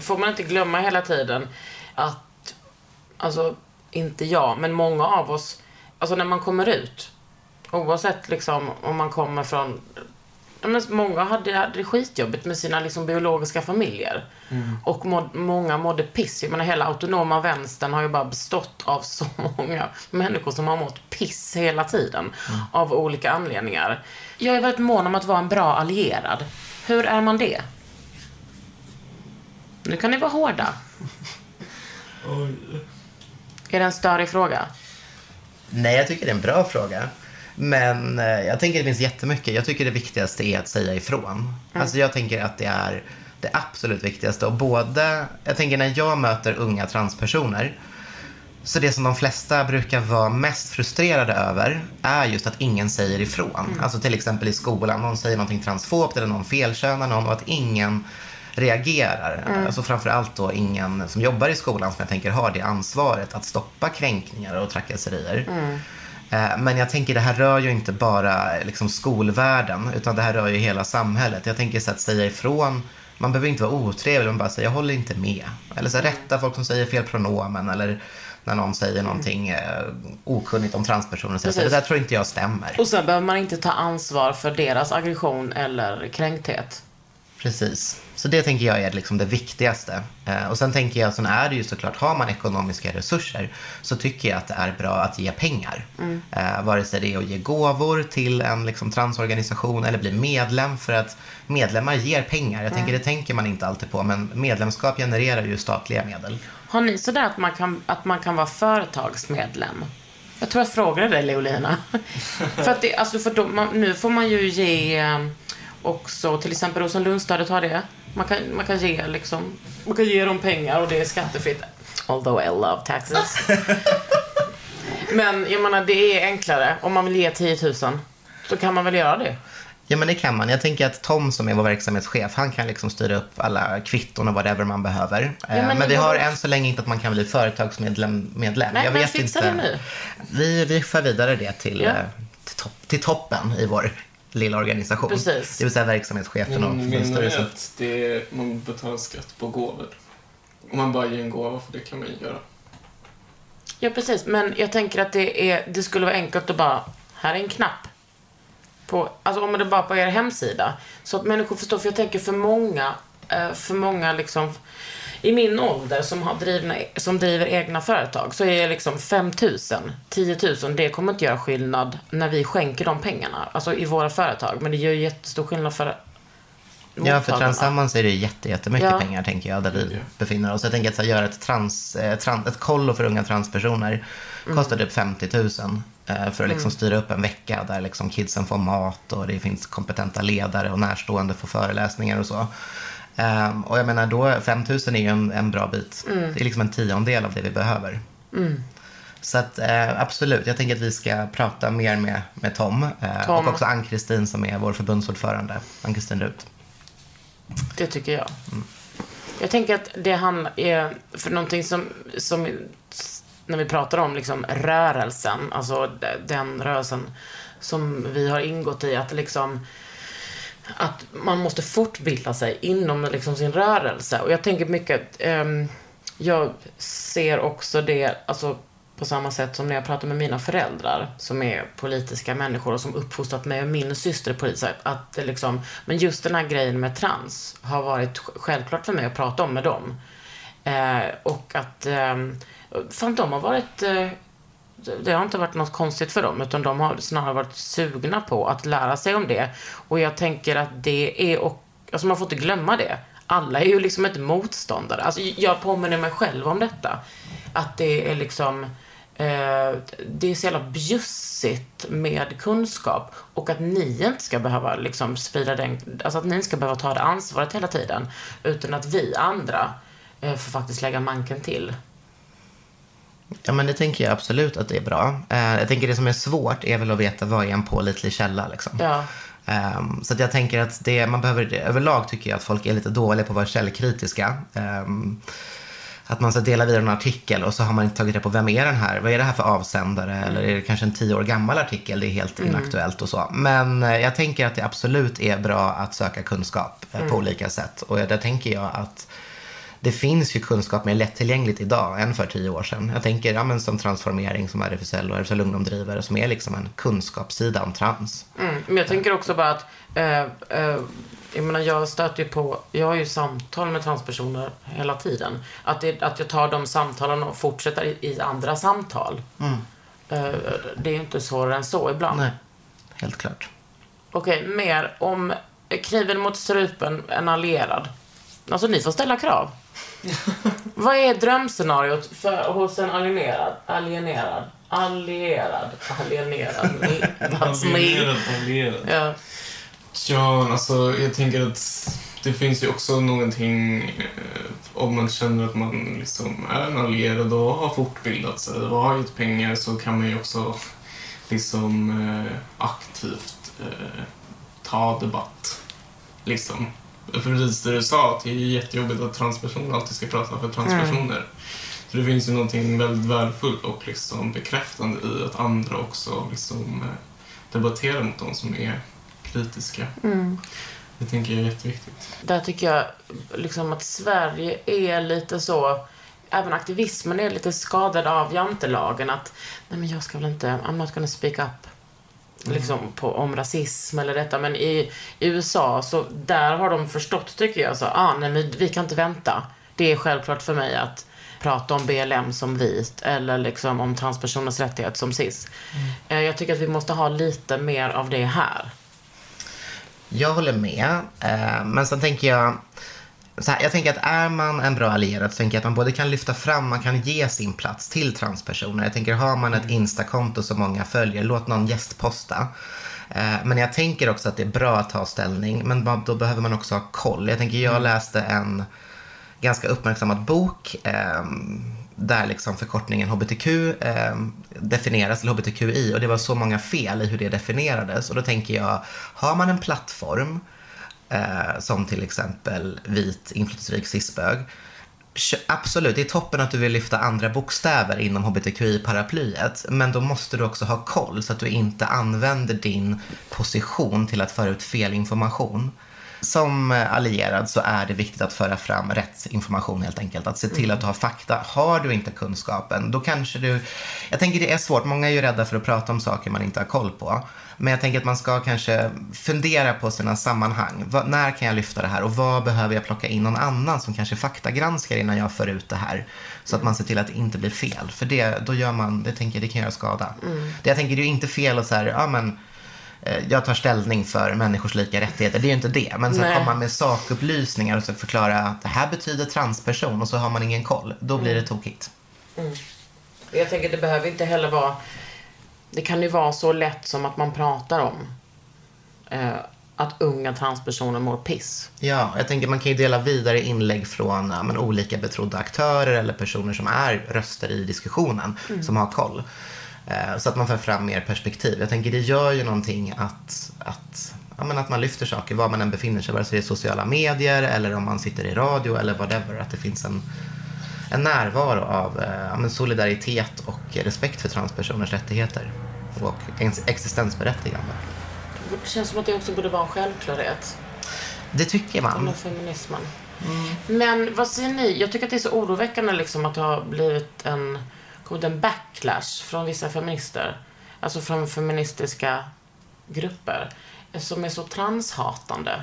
B: får man inte glömma hela tiden att, alltså, inte jag, men många av oss, alltså när man kommer ut, oavsett liksom om man kommer från, men många hade, hade det skitjobbigt med sina liksom biologiska familjer. Och måd, många mådde piss. Jag menar hela autonoma vänstern har ju bara bestått av så många människor som har mått piss hela tiden. Av olika anledningar. Jag är väldigt mån om att vara en bra allierad. Hur är man det? Nu kan ni vara hårda. Är det en större fråga?
C: Nej, jag tycker det är en bra fråga. Men eh, jag tänker det finns jättemycket. Jag tycker det viktigaste är att säga ifrån. Alltså jag tänker att det är det absolut viktigaste. Och både, jag tänker när jag möter unga transpersoner så det som de flesta brukar vara mest frustrerade över är just att ingen säger ifrån. Alltså till exempel i skolan, någon säger någonting transfobt eller någon felkönar någon och att ingen reagerar. Alltså framförallt då ingen som jobbar i skolan som jag tänker har det ansvaret att stoppa kränkningar och trakasserier. Eh, Men jag tänker det här rör ju inte bara liksom skolvärlden utan det här rör ju hela samhället. Jag tänker så att säga ifrån, man behöver inte vara otrevlig, man bara säger jag håller inte med. Eller så rätta folk som säger fel pronomen eller när någon säger någonting eh, okunnigt om transpersoner. Så det där tror inte jag stämmer.
B: Och sen behöver man inte ta ansvar för deras aggression eller kränkthet.
C: Precis. Så det tänker jag är liksom det viktigaste. Eh, och sen tänker jag, sen är det ju såklart, har man ekonomiska resurser så tycker jag att det är bra att ge pengar. Eh, vare sig det är att ge gåvor till en liksom, transorganisation eller bli medlem för att medlemmar ger pengar. Jag tänker det tänker man inte alltid på men medlemskap genererar ju statliga medel.
B: Har ni sådär att man kan, att man kan vara företagsmedlem? Jag tror jag frågade dig, Leolina. för att det, alltså för då, man, nu får man ju ge också, till exempel Rosenlundstödet har det. Man kan, man kan ge liksom, man kan ge dem pengar och det är skattefritt. Although I love taxes. Men jag menar, det är enklare. Om man vill ge 10 000 så kan man väl göra det.
C: Ja men det kan man. Jag tänker att Tom som är vår verksamhetschef, han kan liksom styra upp alla kvitton och whatever man behöver. Eh,
B: men
C: men vi har än så länge inte att man kan bli företagsmedlem. Medlem.
B: Nej,
C: jag
B: men
C: vet
B: fixa
C: inte.
B: det nu.
C: Vi, vi för vidare det till,
B: Ja.
C: eh, till, topp, till toppen i vår lilla organisation.
B: Precis.
C: Det vill säga verksamhetschefen och
E: är
C: förbundsstyrelsen.
E: att det är, man betalar skatt på gåvor. Om man bara ger en gåva, för det kan man ju göra.
B: Ja, precis. Men jag tänker att det, är, det skulle vara enkelt att bara, här är en knapp. På, alltså om det bara på er hemsida. Så att människor förstår. För jag tänker för många, eh, för många liksom i min ålder som, har drivna, som driver egna företag så är liksom 5 000, 10 000, det kommer inte göra skillnad när vi skänker de pengarna. Alltså i våra företag. Men det gör ju jättestor skillnad för
C: Ja, för. Transammans är det jätte, jättemycket
B: Ja.
C: pengar tänker jag, där vi befinner oss. Jag tänker att så här, göra ett, trans, eh, tran, ett kollo för unga transpersoner kostar typ 50 000 eh, för att liksom styra upp en vecka där liksom kidsen får mat och det finns kompetenta ledare och närstående får föreläsningar och så. Ehm, och jag menar då, 5 000 är ju en, en bra bit. Det är liksom en tiondel av det vi behöver. Så att eh, absolut, jag tänker att vi ska prata mer med, med Tom, eh,
B: Tom.
C: och också Ann-Kristin som är vår förbundsordförande, Ann-Kristin Rut.
B: Det tycker jag. Jag tänker att det handlar är för någonting som, som när vi pratar om liksom rörelsen, alltså den rörelsen som vi har ingått i, att liksom att man måste fortbilda sig inom liksom sin rörelse. Och jag tänker mycket, um, jag ser också det, alltså på samma sätt som när jag pratar med mina föräldrar som är politiska människor och som uppfostrat mig och min syster politiskt. Att det liksom, men just den här grejen med trans har varit självklart för mig att prata om med dem. Eh, och att, eh, fan de har varit, eh, det har inte varit något konstigt för dem utan de har snarare varit sugna på att lära sig om det. Och jag tänker att det är, och, alltså man får inte glömma det, alla är ju liksom inte motståndare. Alltså jag påminner mig själv om detta. Att det är liksom, eh, det är så jävla bjussigt med kunskap. Och att ni inte ska behöva liksom sprida den, alltså att ni inte ska behöva ta det ansvaret hela tiden. Utan att vi andra eh, får faktiskt lägga manken till.
C: Ja, men det tänker jag absolut att det är bra. Eh, jag tänker det som är svårt är väl att veta vad är en pålitlig källa. Liksom.
B: Ja.
C: Um, så att jag tänker att det, man behöver, det. överlag tycker jag att folk är lite dåliga på att vara källkritiska. Um, att man ska dela vidare en artikel och så har man inte tagit reda på vem är den här? Vad är det här för avsändare?
B: Mm.
C: Eller är det kanske en tio år gammal artikel? Det är helt
B: Mm.
C: inaktuellt och så. Men eh, jag tänker att det absolut är bra att söka kunskap eh,
B: Mm.
C: på olika sätt. Och där tänker jag att det finns ju kunskap mer lättillgängligt idag än för tio år sedan. Jag tänker ja, men som transformering som RFSL och RFSL Ungdom driver som är liksom en kunskapssida om trans.
B: Mm, men jag tänker också bara att, eh, eh, jag menar jag stöter ju på, jag har ju samtal med transpersoner hela tiden. Att, det, att jag tar de samtalen och fortsätter i, i andra samtal. Eh, det är ju inte svårare än så ibland.
C: Nej, helt klart.
B: Okej, mer om kniven mot strupen, en allierad. Alltså ni får ställa krav. Vad är drömscenariot för, hos en alienerad? Alienerad? Allierad? Alienerad?
E: Allierat, allierat.
B: Ja.
E: Ja, alltså jag tänker att det finns ju också någonting eh, om man känner att man liksom är en allierad och har fortbildat sig och har gett pengar så kan man ju också liksom eh, aktivt eh, ta debatt. Liksom. För precis det du sa, att det är jättejobbigt att transpersoner alltid ska prata för transpersoner. Så det finns ju någonting väldigt värdefullt och liksom bekräftande i att andra också liksom, eh, debatterar mot de som är kritiska. Det tänker jag är jätteviktigt.
B: Där tycker jag liksom att Sverige är lite så, även aktivismen är lite skadad av jantelagen. Att, nej men jag ska väl inte, I'm not gonna speak up. Liksom på, om rasism eller detta. Men i, i USA, så där har de förstått tycker jag. Så, ah, nej men vi kan inte vänta. Det är självklart för mig att prata om BLM som vit eller liksom om transpersoners rättighet som cis. Eh, Jag tycker att vi måste ha lite mer av det här.
C: Jag håller med. Eh, men sen tänker jag, här, jag tänker att är man en bra allierad så tänker jag att man både kan lyfta fram, man kan ge sin plats till transpersoner. Jag tänker har man ett Instakonto som många följer, låt någon gästposta. Eh, Men jag tänker också att det är bra att ta ställning, men då behöver man också ha koll. Jag tänker, jag läste en ganska uppmärksammad bok eh, där liksom förkortningen hbtq eh, definieras, eller hbtqi, och det var så många fel i hur det definierades. Och då tänker jag, har man en plattform eh, som till exempel vit, inflytelserik cisbög, Absolut, det är toppen att du vill lyfta andra bokstäver inom hbtqi-paraplyet. Men då måste du också ha koll så att du inte använder din position till att föra ut fel information. Som allierad så är det viktigt att föra fram rätt information helt enkelt. Att se till att du har fakta. Har du inte kunskapen, då kanske du... Jag tänker det är svårt. Många är ju rädda för att prata om saker man inte har koll på. Men jag tänker att man ska kanske fundera på sina sammanhang. Va, när kan jag lyfta det här och vad behöver jag plocka in någon annan som kanske faktagranskar innan jag för ut det här. Så att man ser till att det inte blir fel. För det, då gör man, det tänker jag, det kan göra skada. Det jag tänker det är ju inte fel att så här, ja men jag tar ställning för människors lika rättigheter. Det är ju inte det. Men sen komma med sakupplysningar och så förklara att det här betyder transperson och så har man ingen koll. Då blir det tokigt.
B: Jag tänker det behöver inte heller vara... Det kan ju vara så lätt som att man pratar om eh, att unga transpersoner mår piss.
C: Ja, jag tänker man kan ju dela vidare inlägg från ja, men, olika betrodda aktörer eller personer som är röster i diskussionen, som har koll. Eh, så att man får fram mer perspektiv. Jag tänker det gör ju någonting att, att, ja, men att man lyfter saker var man än befinner sig, vare sig det är sociala medier eller om man sitter i radio eller whatever. Att det finns en, en närvaro av eh, ja, men solidaritet och respekt för transpersoners rättigheter och ex- existensberättigande.
B: Det känns som att det också borde vara en självklarhet.
C: Det tycker man.
B: Med feminismen. Men vad säger ni? Jag tycker att det är så oroväckande liksom att det har blivit en, kommit en backlash från vissa feminister. Alltså från feministiska grupper. Som är så transhatande.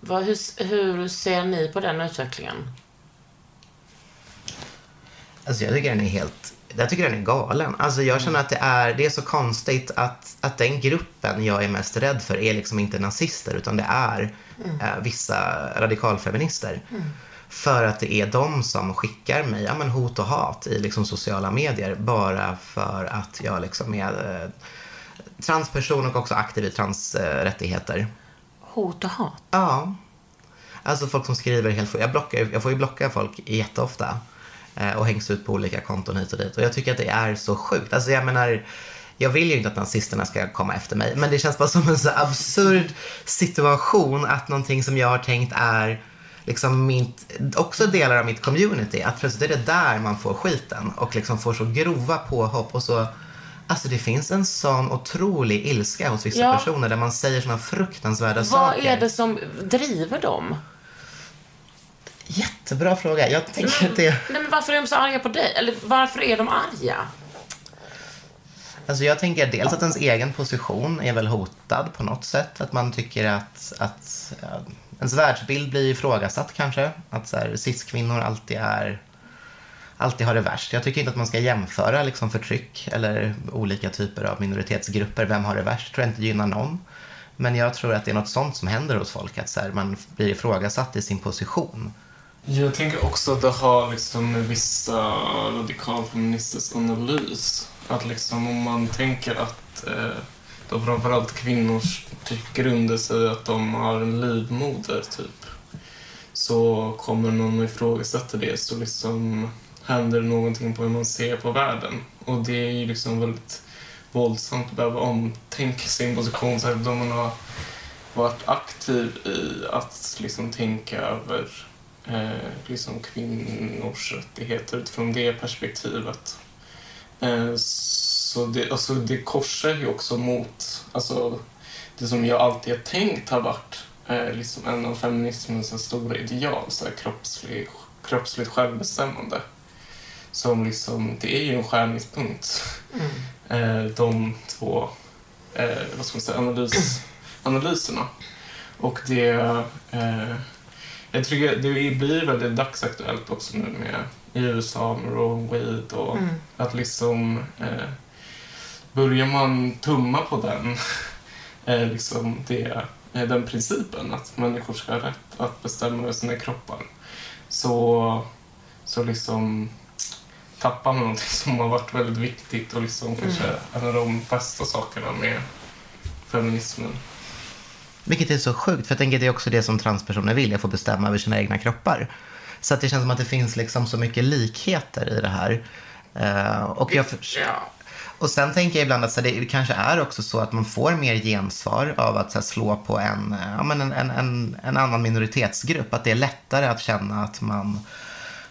B: Vad, hur, hur ser ni på den utvecklingen?
C: Alltså jag tycker den är helt, jag tycker den är galen. Alltså jag känner att det är, det är så konstigt att, att den gruppen jag är mest rädd för är liksom inte nazister utan det är eh, vissa radikalfeminister. För att det är de som skickar mig ja, men hot och hat i liksom sociala medier bara för att jag liksom är eh, transperson och också aktiv i transrättigheter.
B: Hot och hat.
C: Ja. Alltså folk som skriver helt jag, blockar, jag får ju blocka folk jätteofta eh, och hängs ut på olika konton hit och dit. Och jag tycker att det är så sjukt. Alltså jag menar, jag vill ju inte att nazisterna ska komma efter mig, men det känns bara som en så absurd situation att någonting som jag har tänkt är liksom mitt, också delar av mitt community, att plötsligt är det där man får skiten och liksom får så grova påhopp och så Alltså det finns en sån otrolig ilska hos vissa
B: Ja.
C: personer där man säger såna fruktansvärda
B: Vad
C: saker.
B: är det som driver dem?
C: Jättebra fråga. Jag tänker att det...
B: Nej, men varför är de så arga på dig? Eller varför är de arga?
C: Alltså jag tänker dels att ens egen position är väl hotad på något sätt. Att man tycker att, att ens världsbild blir ifrågasatt kanske. Att så här, cis-kvinnor alltid är alltid har det värst. Jag tycker inte att man ska jämföra liksom förtryck eller olika typer av minoritetsgrupper. Vem har det värst? tror jag inte gynnar någon. Men jag tror att det är något sånt som händer hos folk. Att så här, man blir ifrågasatt i sin position.
E: Jag tänker också att det har liksom med vissa radikalfeministisk analys. Att liksom om man tänker att eh, då framförallt kvinnors typ under sig att de har en livmoder typ. Så kommer någon och ifrågasätter det så liksom händer det någonting på hur man ser på världen. Och det är ju liksom väldigt våldsamt att behöva omtänka sin position särskilt om man har varit aktiv i att liksom tänka över eh, liksom kvinnors rättigheter utifrån det perspektivet. Eh, så det, alltså det korsar ju också mot alltså, det som jag alltid har tänkt har varit eh, liksom en av feminismens stora ideal, så här kroppslig, kroppsligt självbestämmande. Som liksom, det är ju en skärningspunkt. Eh, de två eh, vad ska man säga, analys, analyserna. Och det, eh, jag tycker det blir väldigt dagsaktuellt också nu med i USA med Roe Wade och att liksom eh, börjar man tumma på den, eh, liksom det, eh, den principen att människor ska ha rätt att bestämma över sina kroppar så, så liksom tappar man någonting som har varit väldigt viktigt och liksom kanske en av de bästa sakerna med feminismen.
C: Vilket är så sjukt, för jag tänker det är också det som transpersoner vill, att få bestämma över sina egna kroppar. Så att det känns som att det finns liksom så mycket likheter i det här. Eh, och, jag, för-
B: Ja.
C: Och sen tänker jag ibland att så här, det kanske är också så att man får mer gensvar av att här, slå på en, eh, ja, men en, en, en, en annan minoritetsgrupp. Att det är lättare att känna att man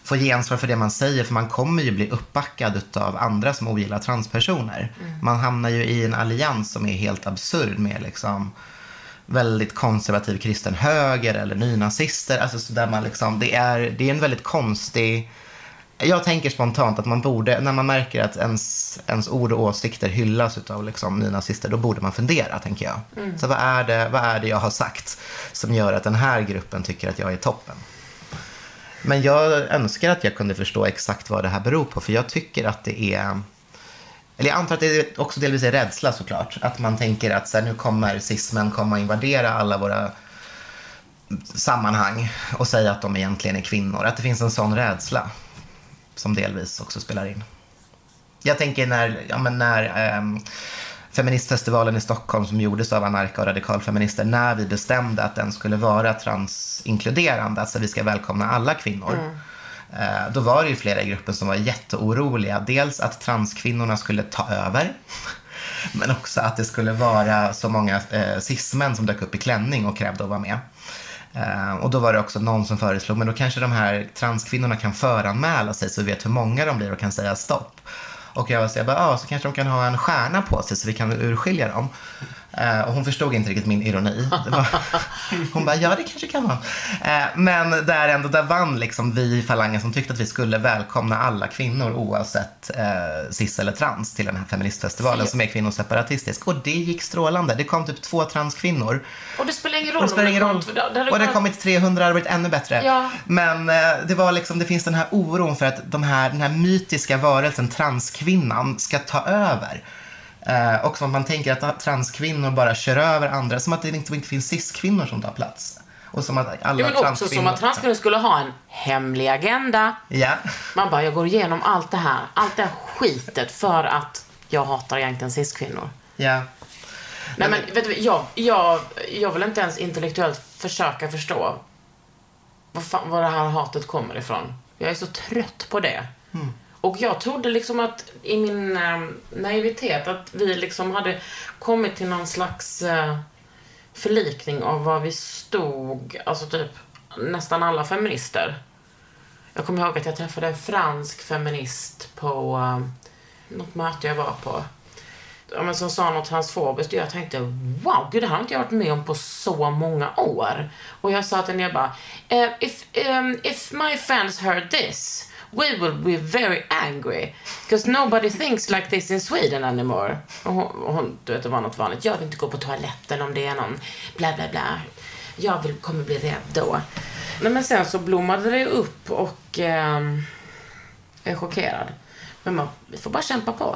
C: får gensvar för det man säger, för man kommer ju bli uppbackad av andra som ogillar transpersoner. Man hamnar ju i en allians som är helt absurd med liksom väldigt konservativ kristen höger eller nynazister. Alltså så där man liksom, det, är, det är en väldigt konstig... Jag tänker spontant att man borde, när man märker att ens, ens ord och åsikter hyllas av liksom nynazister, då borde man fundera, tänker jag. Så vad är, det, vad är det jag har sagt som gör att den här gruppen tycker att jag är toppen? Men jag önskar att jag kunde förstå exakt vad det här beror på, för jag tycker att det är... Eller jag antar att det också delvis är rädsla såklart. Att man tänker att så här, nu kommer cismen komma och invadera alla våra sammanhang och säga att de egentligen är kvinnor. Att det finns en sån rädsla som delvis också spelar in. Jag tänker när, ja, men när ehm, feministfestivalen i Stockholm som gjordes av anarka och radikalfeminister, när vi bestämde att den skulle vara transinkluderande, alltså vi ska välkomna alla kvinnor. Eh, Då var det ju flera i gruppen som var jätteoroliga. Dels att transkvinnorna skulle ta över. Men också att det skulle vara så många eh, cismän som dök upp i klänning och krävde att vara med. Eh, och då var det också någon som föreslog, men då kanske de här transkvinnorna kan föranmäla sig så vi vet hur många de blir och kan säga stopp. Och jag var så jag bara, ja, så kanske de kan ha en stjärna på sig så vi kan urskilja dem. Eh, och hon förstod inte riktigt min ironi. Var, hon bara, ja det kanske kan vara. Eh, men där ändå, där vann liksom vi i falangen som tyckte att vi skulle välkomna alla kvinnor oavsett eh, cis eller trans till den här feministfestivalen som är kvinnoseparatistisk. Och det gick strålande. Det kom typ två transkvinnor.
B: Och det spelar ingen roll
C: Och det spelar ingen roll.
B: det- hade
C: Och det
B: kunnat-
C: kommit 300 hade varit ännu bättre.
B: Ja.
C: Men eh, det var liksom, det finns den här oron för att de här, den här mytiska varelsen transkvinnan ska ta över. Eh, och som att man tänker att transkvinnor bara kör över andra. Som att det liksom inte finns cis-kvinnor som tar plats. Och som att alla
B: men också som att transkvinnor skulle ha en hemlig agenda.
C: Ja.
B: Man bara, jag går igenom allt det här, allt det här skitet för att jag hatar egentligen cis-kvinnor.
C: ja.
B: Nej men, vet du, jag, jag, jag vill inte ens intellektuellt försöka förstå var, fan, var det här hatet kommer ifrån. Jag är så trött på det. Och jag trodde liksom att i min eh, naivitet att vi liksom hade kommit till någon slags eh, förlikning av var vi stod, alltså typ nästan alla feminister. Jag kommer ihåg att jag träffade en fransk feminist på eh, något möte jag var på. Ja, men som sa något transfobiskt och jag tänkte wow, gud det här har inte jag varit med om på så många år. Och jag sa till henne, jag bara, eh, if, um, if my fans heard this, we will be very angry. Because nobody thinks like this in Sweden anymore. Och hon, och hon du vet, det var något vanligt, jag vill inte gå på toaletten om det är någon bla bla bla. Jag vill, kommer bli rädd då. Nej, men sen så blommade det upp och eh, jag är chockerad. Men man, vi får bara kämpa på.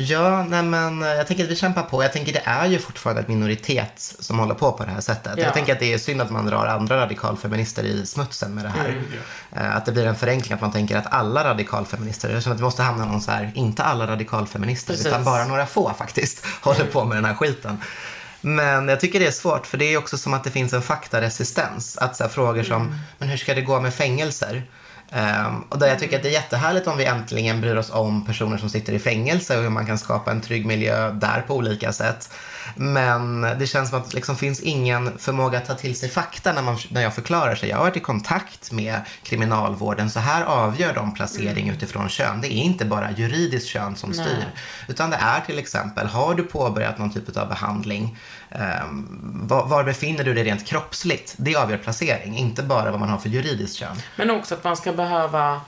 C: Ja, nej men eh, jag tänker att vi kämpar på. Jag tänker det är ju fortfarande ett minoritet som håller på på det här sättet.
B: Ja.
C: Jag tänker att det är synd att man drar andra radikalfeminister i smutsen med det här. Eh, Att det blir en förenkling, att man tänker att alla radikalfeminister, jag känner att det måste hamna någon så här, inte alla radikalfeminister,
B: Precis.
C: utan bara några få faktiskt, håller på med den här skiten. Men jag tycker det är svårt, för det är också som att det finns en faktaresistens. Att så frågor som, men hur ska det gå med fängelser? Ehm, och där jag tycker att det är jättehärligt om vi äntligen bryr oss om personer som sitter i fängelse och hur man kan skapa en trygg miljö där på olika sätt. Men det känns som att det liksom finns ingen förmåga att ta till sig fakta när, man, när jag förklarar sig. Jag har varit i kontakt med kriminalvården. Så här avgör de placering utifrån kön. Det är inte bara juridiskt kön som styr. Utan det är till exempel, har du påbörjat någon typ av behandling? Ehm, var, var befinner du dig rent kroppsligt? Det avgör placering, inte bara vad man har för juridiskt kön.
B: Men också att man ska behöva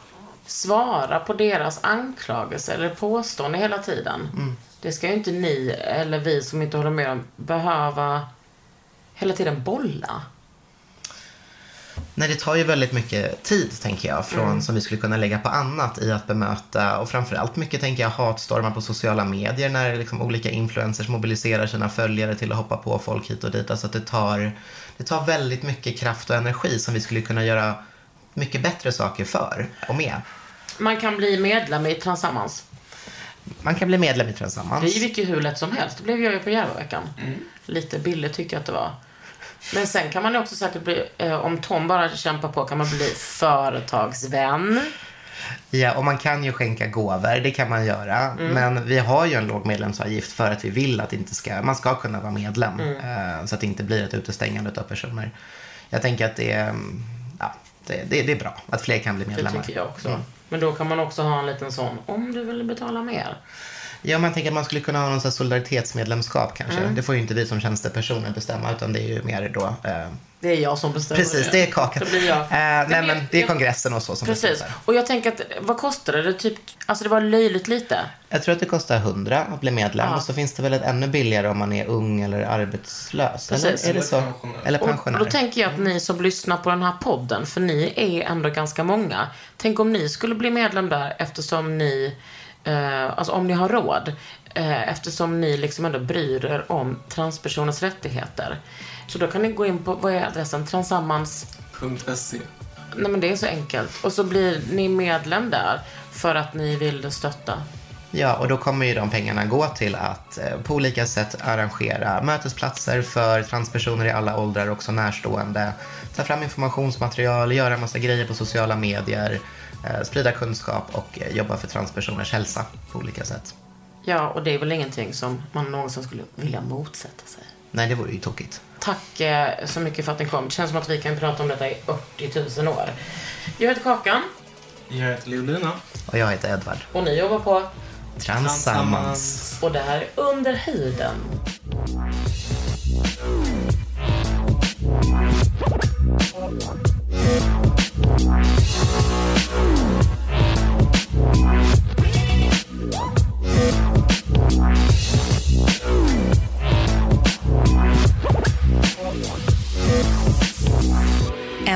B: svara på deras anklagelser eller påståenden hela tiden.
C: Mm.
B: Det ska ju inte ni eller vi som inte håller med om behöva hela tiden bolla.
C: Nej, det tar ju väldigt mycket tid, tänker jag, från,
B: Mm.
C: som vi skulle kunna lägga på annat i att bemöta. Och framförallt mycket, tänker jag, hatstormar på sociala medier när liksom olika influencers mobiliserar sina följare till att hoppa på folk hit och dit. Alltså att det tar, det tar väldigt mycket kraft och energi som vi skulle kunna göra mycket bättre saker för och med.
B: Man kan bli medlem i Transammans.
C: Man kan bli medlem i Transammans.
B: Det gick ju hur lätt som helst. Det blev jag ju på Järvaveckan. Lite billigt tyckte jag att det var. Men sen kan man också säkert bli, eh, om Tom bara kämpar på, kan man bli företagsvän.
C: Ja, och man kan ju skänka gåvor, det kan man göra.
B: Mm.
C: Men vi har ju en låg medlemsavgift för att vi vill att det inte ska, man ska kunna vara medlem.
B: Mm.
C: eh, Så att det inte blir ett utestängande av personer. Jag tänker att det är, mm, ja, det, det, det är bra att fler kan bli
B: Det
C: medlemmar.
B: tycker jag också. Men då kan man också ha en liten sån, om du vill betala mer.
C: Ja, man tänker att man skulle kunna ha någon sån här solidaritetsmedlemskap kanske.
B: Mm.
C: Det får ju inte vi som tjänstepersoner bestämma, utan det är ju mer då eh,
B: Det är jag som bestämmer
C: Precis, det är kakan.
B: Det blir jag.
C: Eh, nej,
B: men
C: men
B: jag-
C: det är kongressen och så som
B: Precis.
C: beslutar.
B: Och jag tänker att, vad kostade det? Typ, alltså det var löjligt lite.
C: Jag tror att det kostar 100 att bli medlem
B: Ja.
C: och så finns det väl ett ännu billigare om man är ung eller arbetslös.
B: Precis.
C: Eller är det så?
E: pensionär.
C: Eller
B: Och, och
C: pensionär.
B: då tänker jag att ni som lyssnar på den här podden, för ni är ändå ganska många. Tänk om ni skulle bli medlem där eftersom ni, eh, alltså om ni har råd, eh, eftersom ni liksom ändå bryr er om transpersoners rättigheter. Så då kan ni gå in på, vad är adressen? Transammans
E: .se.
B: Nej men det är så enkelt. Och så blir ni medlem där för att ni vill stötta.
C: Ja, och då kommer ju de pengarna gå till att eh, på olika sätt arrangera mötesplatser för transpersoner i alla åldrar, också närstående. Ta fram informationsmaterial, göra en massa grejer på sociala medier, sprida kunskap och eh, jobba för transpersoners hälsa på olika sätt.
B: Ja, och det är väl ingenting som man någonsin skulle vilja motsätta sig.
C: Nej, det vore ju tokigt.
B: Tack eh, så mycket för att ni kom. Det känns som att vi kan prata om detta i 80 000 år. Jag heter Kakan
E: Jag heter Leolina.
C: Och jag heter Edvard.
B: och ni jobbar på
C: Transammans.
B: Och det här är Under huden.